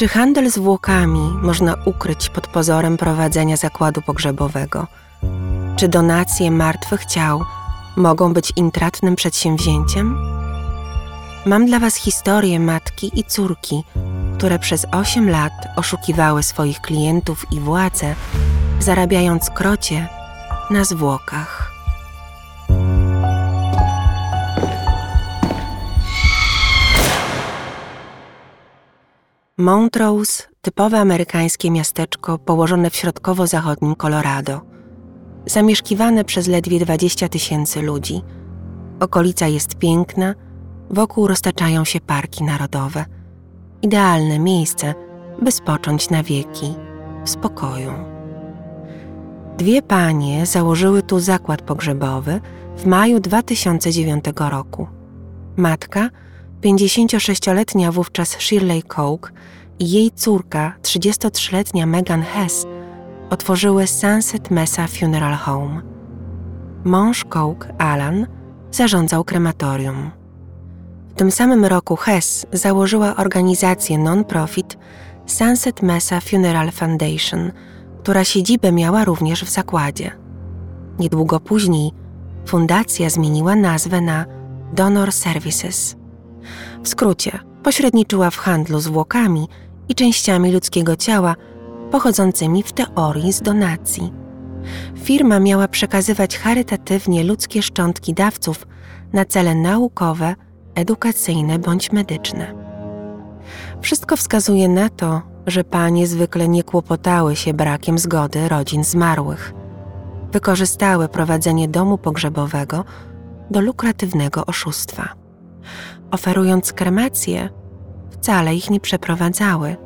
Czy handel zwłokami można ukryć pod pozorem prowadzenia zakładu pogrzebowego? Czy donacje martwych ciał mogą być intratnym przedsięwzięciem? Mam dla Was historię matki i córki, które przez 8 lat oszukiwały swoich klientów i władze, zarabiając krocie na zwłokach. Montrose, typowe amerykańskie miasteczko położone w środkowo-zachodnim Colorado. Zamieszkiwane przez ledwie 20 tysięcy ludzi. Okolica jest piękna, wokół roztaczają się parki narodowe. Idealne miejsce, by spocząć na wieki w spokoju. Dwie panie założyły tu zakład pogrzebowy w maju 2009 roku. Matka, 56-letnia wówczas Shirley Coke i jej córka, 33-letnia Megan Hess, otworzyły Sunset Mesa Funeral Home. Mąż Coke, Alan, zarządzał krematorium. W tym samym roku Hess założyła organizację non-profit Sunset Mesa Funeral Foundation, która siedzibę miała również w zakładzie. Niedługo później fundacja zmieniła nazwę na Donor Services. W skrócie, pośredniczyła w handlu zwłokami i częściami ludzkiego ciała pochodzącymi w teorii z donacji. Firma miała przekazywać charytatywnie ludzkie szczątki dawców na cele naukowe, edukacyjne bądź medyczne. Wszystko wskazuje na to, że panie zwykle nie kłopotały się brakiem zgody rodzin zmarłych. Wykorzystały prowadzenie domu pogrzebowego do lukratywnego oszustwa. Oferując kremację, wcale ich nie przeprowadzały.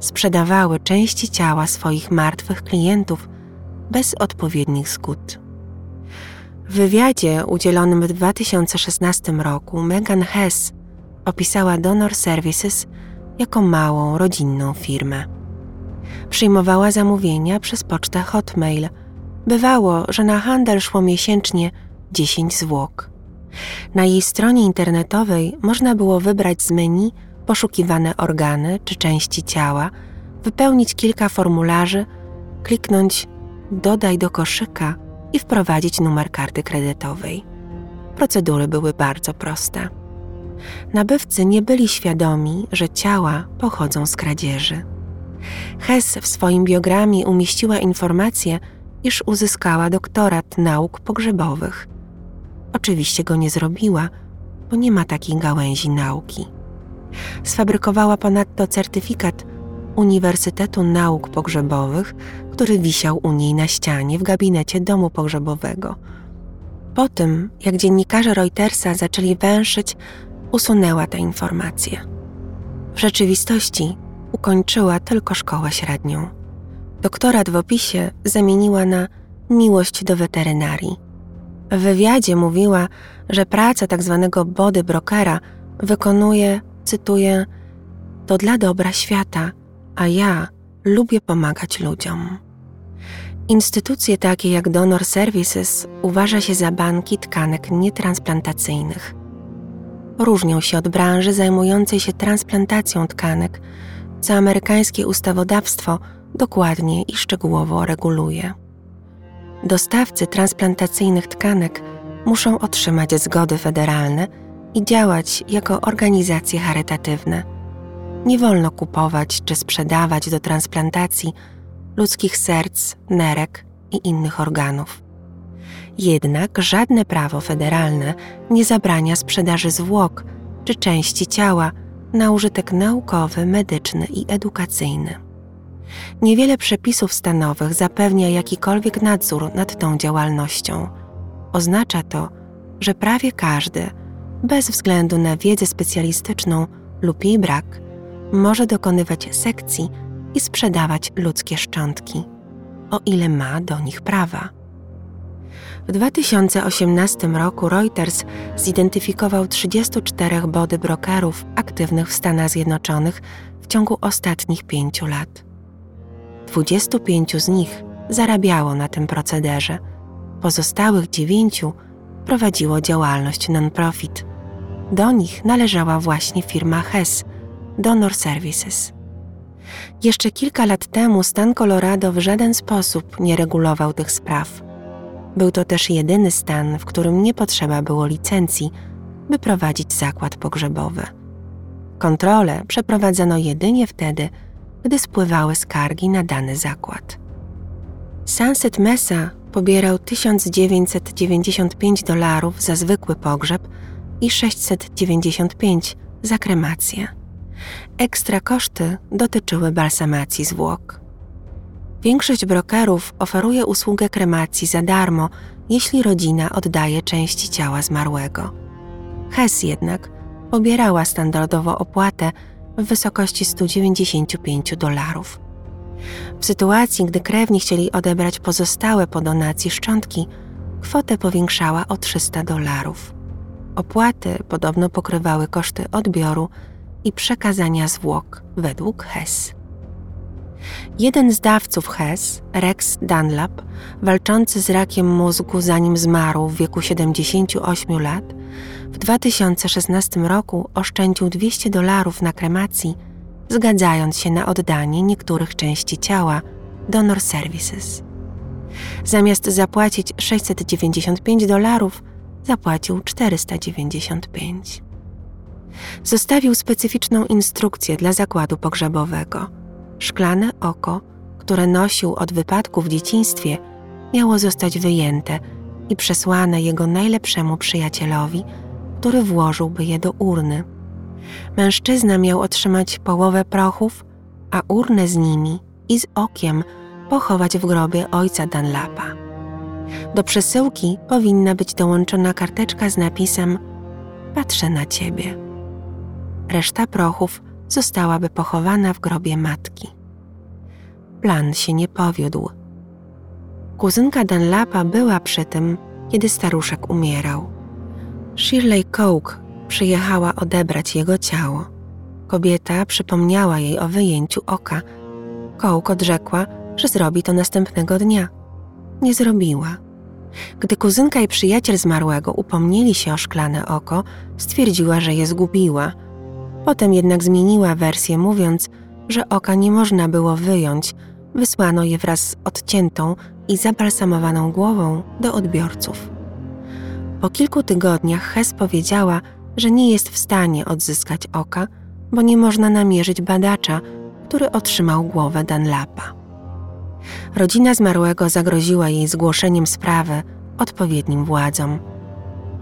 Sprzedawały części ciała swoich martwych klientów bez odpowiednich zgód. W wywiadzie udzielonym w 2016 roku Megan Hess opisała Donor Services jako małą, rodzinną firmę. Przyjmowała zamówienia przez pocztę Hotmail. Bywało, że na handel szło miesięcznie 10 zwłok. Na jej stronie internetowej można było wybrać z menu poszukiwane organy czy części ciała, wypełnić kilka formularzy, kliknąć Dodaj do koszyka i wprowadzić numer karty kredytowej. Procedury były bardzo proste. Nabywcy nie byli świadomi, że ciała pochodzą z kradzieży. Hess w swoim biogramie umieściła informację, iż uzyskała doktorat nauk pogrzebowych. Oczywiście go nie zrobiła, bo nie ma takiej gałęzi nauki. Sfabrykowała ponadto certyfikat Uniwersytetu Nauk Pogrzebowych, który wisiał u niej na ścianie w gabinecie domu pogrzebowego. Po tym, jak dziennikarze Reutersa zaczęli węszyć, usunęła tę informację. W rzeczywistości ukończyła tylko szkołę średnią. Doktorat w opisie zamieniła na miłość do weterynarii. W wywiadzie mówiła, że praca tzw. Tak body brokera wykonuje, cytuję, to dla dobra świata, a ja lubię pomagać ludziom. Instytucje takie jak Donor Services uważa się za banki tkanek nietransplantacyjnych. Różnią się od branży zajmującej się transplantacją tkanek, co amerykańskie ustawodawstwo dokładnie i szczegółowo reguluje. Dostawcy transplantacyjnych tkanek muszą otrzymać zgody federalne i działać jako organizacje charytatywne. Nie wolno kupować czy sprzedawać do transplantacji ludzkich serc, nerek i innych organów. Jednak żadne prawo federalne nie zabrania sprzedaży zwłok czy części ciała na użytek naukowy, medyczny i edukacyjny. Niewiele przepisów stanowych zapewnia jakikolwiek nadzór nad tą działalnością. Oznacza to, że prawie każdy, bez względu na wiedzę specjalistyczną lub jej brak, może dokonywać sekcji i sprzedawać ludzkie szczątki, o ile ma do nich prawa. W 2018 roku Reuters zidentyfikował 34 body brokerów aktywnych w Stanach Zjednoczonych w ciągu ostatnich pięciu lat. 25 z nich zarabiało na tym procederze, pozostałych dziewięciu prowadziło działalność non-profit. Do nich należała właśnie firma Hess, Donor Services. Jeszcze kilka lat temu stan Colorado w żaden sposób nie regulował tych spraw. Był to też jedyny stan, w którym nie potrzeba było licencji, by prowadzić zakład pogrzebowy. Kontrole przeprowadzano jedynie wtedy, gdy spływały skargi na dany zakład. Sunset Mesa pobierał 1995 dolarów za zwykły pogrzeb i 695 za kremację. Ekstra koszty dotyczyły balsamacji zwłok. Większość brokerów oferuje usługę kremacji za darmo, jeśli rodzina oddaje części ciała zmarłego. Hess jednak pobierała standardowo opłatę w wysokości 195 dolarów. W sytuacji, gdy krewni chcieli odebrać pozostałe po donacji szczątki, kwotę powiększała o 300 dolarów. Opłaty podobno pokrywały koszty odbioru i przekazania zwłok według Hess. Jeden z dawców Hess, Rex Dunlap, walczący z rakiem mózgu zanim zmarł w wieku 78 lat, w 2016 roku oszczędził 200 dolarów na kremacji, zgadzając się na oddanie niektórych części ciała Donor Services. Zamiast zapłacić 695 dolarów, zapłacił 495. Zostawił specyficzną instrukcję dla zakładu pogrzebowego. Szklane oko, które nosił od wypadku w dzieciństwie, miało zostać wyjęte i przesłane jego najlepszemu przyjacielowi, który włożyłby je do urny. Mężczyzna miał otrzymać połowę prochów, a urnę z nimi i z okiem pochować w grobie ojca Dunlapa. Do przesyłki powinna być dołączona karteczka z napisem Patrzę na ciebie. Reszta prochów zostałaby pochowana w grobie matki. Plan się nie powiódł. Kuzynka Dunlapa była przy tym, kiedy staruszek umierał. Shirley Coke przyjechała odebrać jego ciało. Kobieta przypomniała jej o wyjęciu oka. Coke odrzekła, że zrobi to następnego dnia. Nie zrobiła. Gdy kuzynka i przyjaciel zmarłego upomnieli się o szklane oko, stwierdziła, że je zgubiła. Potem jednak zmieniła wersję, mówiąc, że oka nie można było wyjąć. Wysłano je wraz z odciętą i zabalsamowaną głową do odbiorców. Po kilku tygodniach Hess powiedziała, że nie jest w stanie odzyskać oka, bo nie można namierzyć badacza, który otrzymał głowę Dunlapa. Rodzina zmarłego zagroziła jej zgłoszeniem sprawy odpowiednim władzom.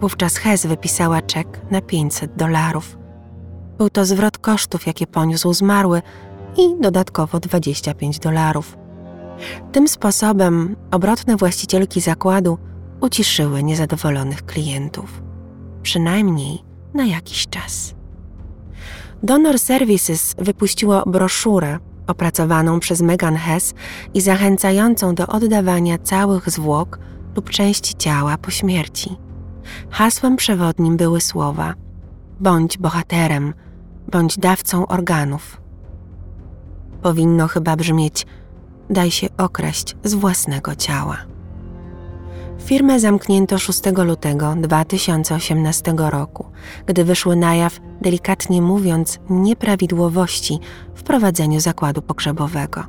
Wówczas Hess wypisała czek na 500 dolarów. Był to zwrot kosztów, jakie poniósł zmarły i dodatkowo 25 dolarów. Tym sposobem obrotne właścicielki zakładu uciszyły niezadowolonych klientów. Przynajmniej na jakiś czas. Donor Services wypuściło broszurę opracowaną przez Megan Hess i zachęcającą do oddawania całych zwłok lub części ciała po śmierci. Hasłem przewodnim były słowa: bądź bohaterem, bądź dawcą organów. Powinno chyba brzmieć: daj się okraść z własnego ciała. Firmę zamknięto 6 lutego 2018 roku, gdy wyszły na jaw, delikatnie mówiąc, nieprawidłowości w prowadzeniu zakładu pogrzebowego.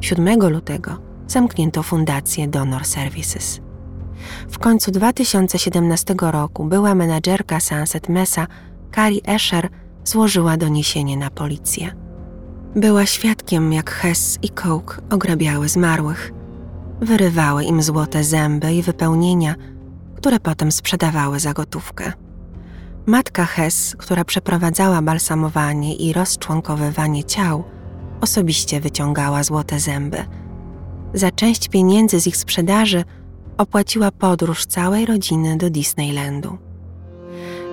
7 lutego zamknięto fundację Donor Services. W końcu 2017 roku była menadżerka Sunset Mesa, Carrie Escher, złożyła doniesienie na policję. Była świadkiem, jak Hess i Coke ograbiały zmarłych – wyrywały im złote zęby i wypełnienia, które potem sprzedawały za gotówkę. Matka Hess, która przeprowadzała balsamowanie i rozczłonkowywanie ciał, osobiście wyciągała złote zęby. Za część pieniędzy z ich sprzedaży opłaciła podróż całej rodziny do Disneylandu.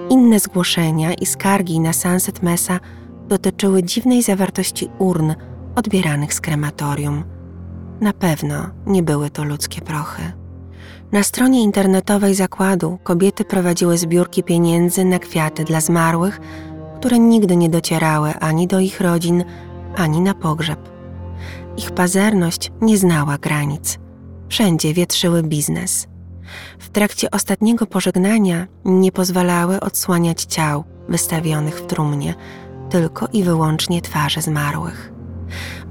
Inne zgłoszenia i skargi na Sunset Mesa dotyczyły dziwnej zawartości urn odbieranych z krematorium – na pewno nie były to ludzkie prochy. Na stronie internetowej zakładu kobiety prowadziły zbiórki pieniędzy na kwiaty dla zmarłych, które nigdy nie docierały ani do ich rodzin, ani na pogrzeb. Ich pazerność nie znała granic. Wszędzie wietrzyły biznes. W trakcie ostatniego pożegnania nie pozwalały odsłaniać ciał wystawionych w trumnie, tylko i wyłącznie twarze zmarłych.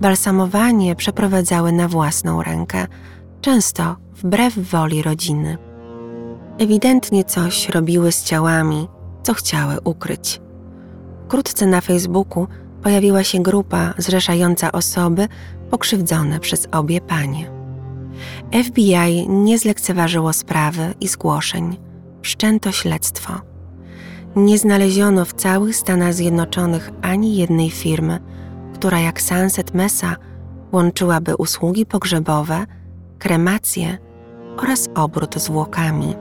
Balsamowanie przeprowadzały na własną rękę, często wbrew woli rodziny. Ewidentnie coś robiły z ciałami, co chciały ukryć. Wkrótce na Facebooku pojawiła się grupa zrzeszająca osoby pokrzywdzone przez obie panie. FBI nie zlekceważyło sprawy i zgłoszeń. Wszczęto śledztwo. Nie znaleziono w całych Stanach Zjednoczonych ani jednej firmy, która jak Sunset Mesa łączyłaby usługi pogrzebowe, kremację oraz obrót zwłokami.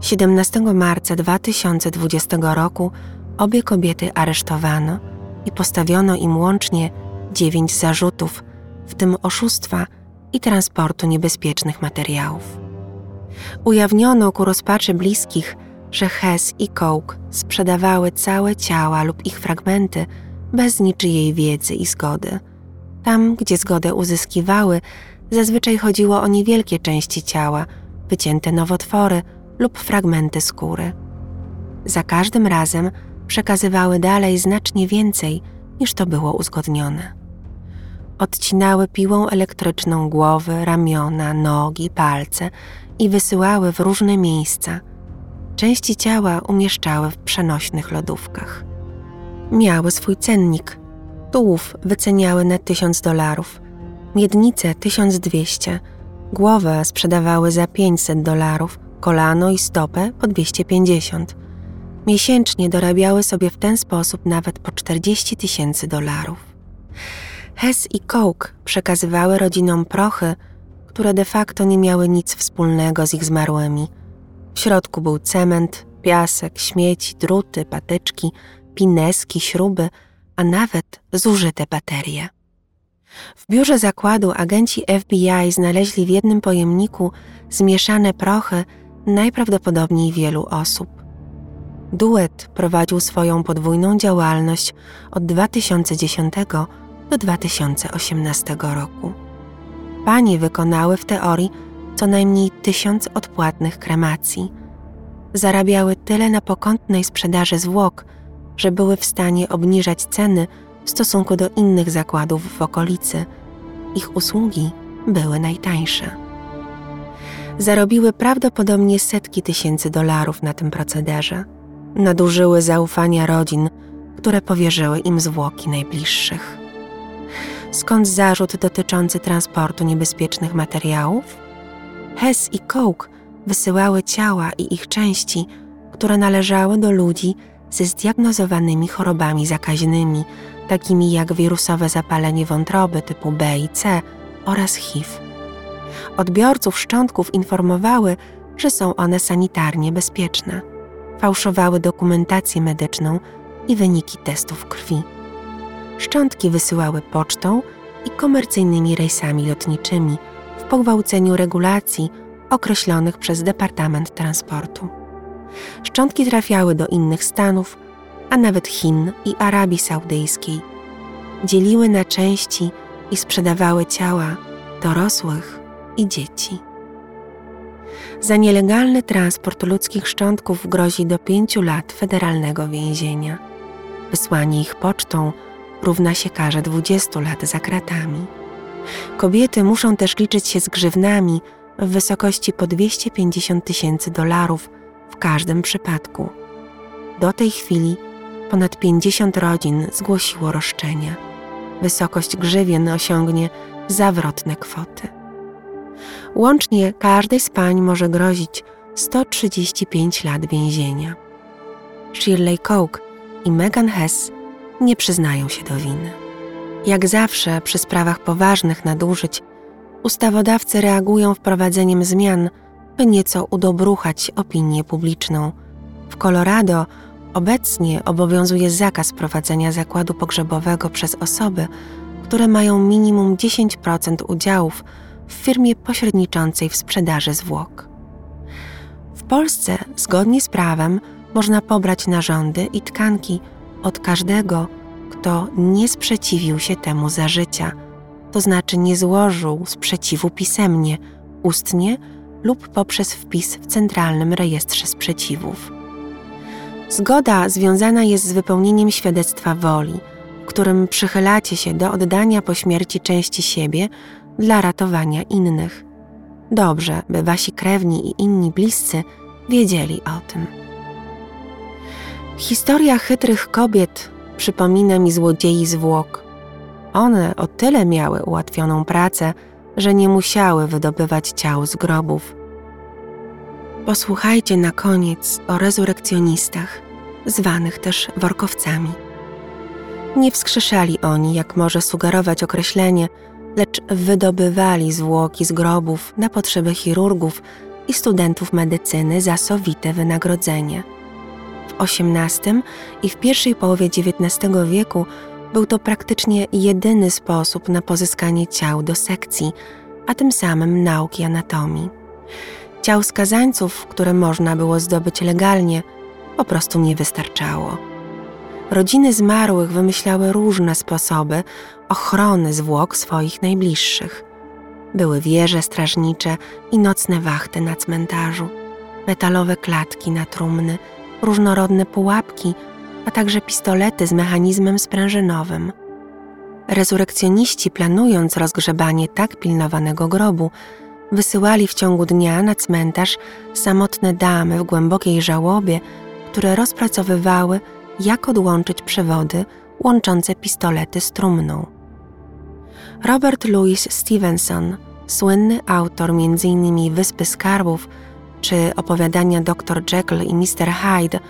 17 marca 2020 roku obie kobiety aresztowano i postawiono im łącznie dziewięć zarzutów, w tym oszustwa i transportu niebezpiecznych materiałów. Ujawniono ku rozpaczy bliskich, że Hess i Coke sprzedawały całe ciała lub ich fragmenty bez niczyjej wiedzy i zgody. Tam, gdzie zgodę uzyskiwały, zazwyczaj chodziło o niewielkie części ciała, wycięte nowotwory lub fragmenty skóry. Za każdym razem przekazywały dalej znacznie więcej niż to było uzgodnione. Odcinały piłą elektryczną głowy, ramiona, nogi, palce i wysyłały w różne miejsca. Części ciała umieszczały w przenośnych lodówkach. Miały swój cennik. Tułów wyceniały na tysiąc dolarów, miednicę 1200, głowę sprzedawały za 500 dolarów, kolano i stopę po 250. Miesięcznie dorabiały sobie w ten sposób nawet po 40 tysięcy dolarów. Hess i Coke przekazywały rodzinom prochy, które de facto nie miały nic wspólnego z ich zmarłymi. W środku był cement, piasek, śmieci, druty, patyczki, pineski, śruby, a nawet zużyte baterie. W biurze zakładu agenci FBI znaleźli w jednym pojemniku zmieszane prochy najprawdopodobniej wielu osób. Duet prowadził swoją podwójną działalność od 2010 do 2018 roku. Panie wykonały w teorii co najmniej tysiąc odpłatnych kremacji. Zarabiały tyle na pokątnej sprzedaży zwłok, że były w stanie obniżać ceny w stosunku do innych zakładów w okolicy. Ich usługi były najtańsze. Zarobiły prawdopodobnie setki tysięcy dolarów na tym procederze. Nadużyły zaufania rodzin, które powierzyły im zwłoki najbliższych. Skąd zarzut dotyczący transportu niebezpiecznych materiałów? Hess i Coke wysyłały ciała i ich części, które należały do ludzi ze zdiagnozowanymi chorobami zakaźnymi, takimi jak wirusowe zapalenie wątroby typu B i C oraz HIV. Odbiorców szczątków informowały, że są one sanitarnie bezpieczne. Fałszowały dokumentację medyczną i wyniki testów krwi. Szczątki wysyłały pocztą i komercyjnymi rejsami lotniczymi w pogwałceniu regulacji określonych przez Departament Transportu. Szczątki trafiały do innych stanów, a nawet Chin i Arabii Saudyjskiej. Dzieliły na części i sprzedawały ciała dorosłych i dzieci. Za nielegalny transport ludzkich szczątków grozi do pięciu lat federalnego więzienia. Wysłanie ich pocztą równa się karze 20 lat za kratami. Kobiety muszą też liczyć się z grzywnami w wysokości po 250 tysięcy dolarów w każdym przypadku. Do tej chwili ponad 50 rodzin zgłosiło roszczenia. Wysokość grzywien osiągnie zawrotne kwoty. Łącznie każdej z pań może grozić 135 lat więzienia. Shirley Coke i Megan Hess nie przyznają się do winy. Jak zawsze przy sprawach poważnych nadużyć, ustawodawcy reagują wprowadzeniem zmian, by nieco udobruchać opinię publiczną. W Colorado obecnie obowiązuje zakaz prowadzenia zakładu pogrzebowego przez osoby, które mają minimum 10% udziałów w firmie pośredniczącej w sprzedaży zwłok. W Polsce, zgodnie z prawem, można pobrać narządy i tkanki od każdego, kto nie sprzeciwił się temu za życia, to znaczy nie złożył sprzeciwu pisemnie, ustnie lub poprzez wpis w Centralnym Rejestrze Sprzeciwów. Zgoda związana jest z wypełnieniem świadectwa woli, w którym przychylacie się do oddania po śmierci części siebie dla ratowania innych. Dobrze, by wasi krewni i inni bliscy wiedzieli o tym. Historia chytrych kobiet przypomina mi złodziei zwłok. One o tyle miały ułatwioną pracę, że nie musiały wydobywać ciał z grobów. Posłuchajcie na koniec o rezurekcjonistach, zwanych też workowcami. Nie wskrzeszali oni, jak może sugerować określenie, lecz wydobywali zwłoki z grobów na potrzeby chirurgów i studentów medycyny za sowite wynagrodzenie. W XVIII i w pierwszej połowie XIX wieku był to praktycznie jedyny sposób na pozyskanie ciał do sekcji, a tym samym nauki anatomii. Ciał skazańców, które można było zdobyć legalnie, po prostu nie wystarczało. Rodziny zmarłych wymyślały różne sposoby ochrony zwłok swoich najbliższych. Były wieże strażnicze i nocne wachty na cmentarzu, metalowe klatki na trumny, różnorodne pułapki, a także pistolety z mechanizmem sprężynowym. Rezurekcjoniści, planując rozgrzebanie tak pilnowanego grobu, wysyłali w ciągu dnia na cmentarz samotne damy w głębokiej żałobie, które rozpracowywały, jak odłączyć przewody łączące pistolety z trumną. Robert Louis Stevenson, słynny autor m.in. Wyspy Skarbów czy opowiadania Dr. Jekyll i Mr. Hyde,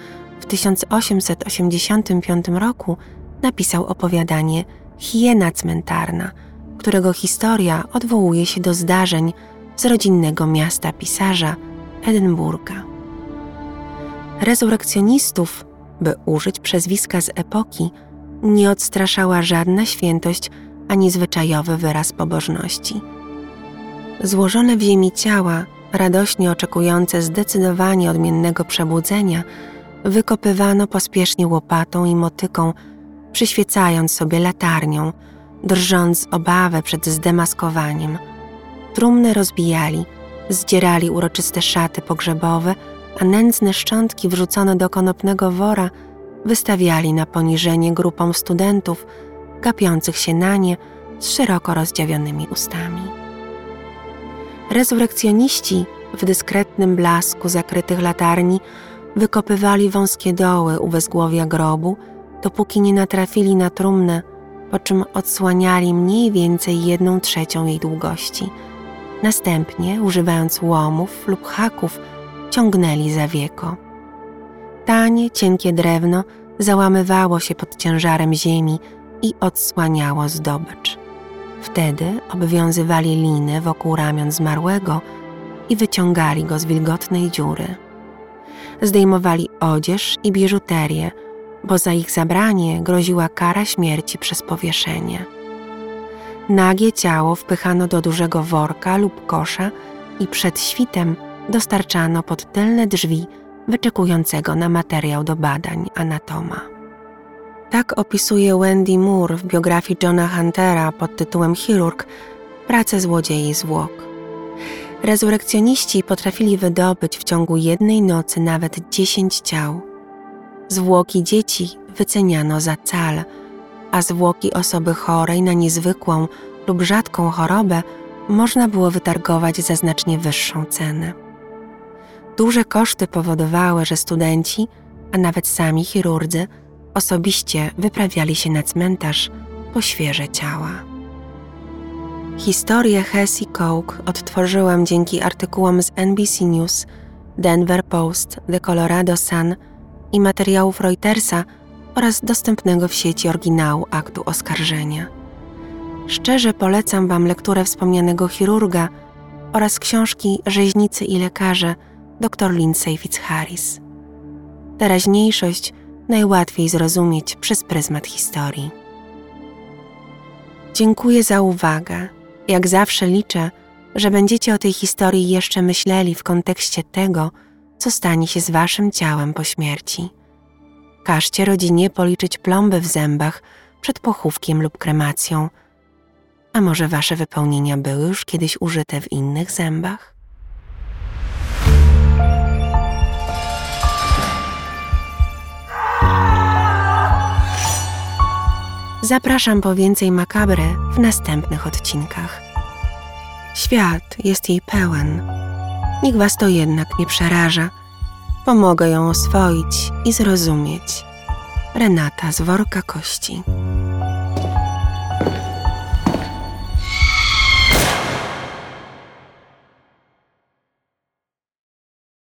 w 1885 roku napisał opowiadanie Hiena cmentarna, którego historia odwołuje się do zdarzeń z rodzinnego miasta pisarza Edynburga. Rezurekcjonistów, by użyć przezwiska z epoki, nie odstraszała żadna świętość ani zwyczajowy wyraz pobożności. Złożone w ziemi ciała, radośnie oczekujące zdecydowanie odmiennego przebudzenia, wykopywano pospiesznie łopatą i motyką, przyświecając sobie latarnią, drżąc obawę przed zdemaskowaniem. Trumny rozbijali, zdzierali uroczyste szaty pogrzebowe, a nędzne szczątki wrzucone do konopnego wora wystawiali na poniżenie grupom studentów, gapiących się na nie z szeroko rozdziawionymi ustami. Rezurekcjoniści w dyskretnym blasku zakrytych latarni wykopywali wąskie doły u wezgłowia grobu, dopóki nie natrafili na trumnę, po czym odsłaniali mniej więcej jedną trzecią jej długości. Następnie, używając łomów lub haków, ciągnęli za wieko. Tanie, cienkie drewno załamywało się pod ciężarem ziemi i odsłaniało zdobycz. Wtedy obwiązywali liny wokół ramion zmarłego i wyciągali go z wilgotnej dziury. Zdejmowali odzież i biżuterię, bo za ich zabranie groziła kara śmierci przez powieszenie. Nagie ciało wpychano do dużego worka lub kosza i przed świtem dostarczano pod tylne drzwi wyczekującego na materiał do badań anatoma. Tak opisuje Wendy Moore w biografii Johna Huntera pod tytułem Chirurg pracę złodziei zwłok. Rezurekcjoniści potrafili wydobyć w ciągu jednej nocy nawet dziesięć ciał. Zwłoki dzieci wyceniano za cal, a zwłoki osoby chorej na niezwykłą lub rzadką chorobę można było wytargować za znacznie wyższą cenę. Duże koszty powodowały, że studenci, a nawet sami chirurdzy, osobiście wyprawiali się na cmentarz po świeże ciała. Historię Hessie Coke odtworzyłam dzięki artykułom z NBC News, Denver Post, The Colorado Sun i materiałów Reutersa oraz dostępnego w sieci oryginału aktu oskarżenia. Szczerze polecam Wam lekturę wspomnianego chirurga oraz książki Rzeźnicy i lekarze dr Lindsay Fitzharris. Teraźniejszość najłatwiej zrozumieć przez pryzmat historii. Dziękuję za uwagę. Jak zawsze liczę, że będziecie o tej historii jeszcze myśleli w kontekście tego, co stanie się z waszym ciałem po śmierci. Każcie rodzinie policzyć plomby w zębach przed pochówkiem lub kremacją. A może wasze wypełnienia były już kiedyś użyte w innych zębach? Zapraszam po więcej makabry w następnych odcinkach. Świat jest jej pełen. Niech was to jednak nie przeraża. Pomogę ją oswoić i zrozumieć. Renata z worka kości.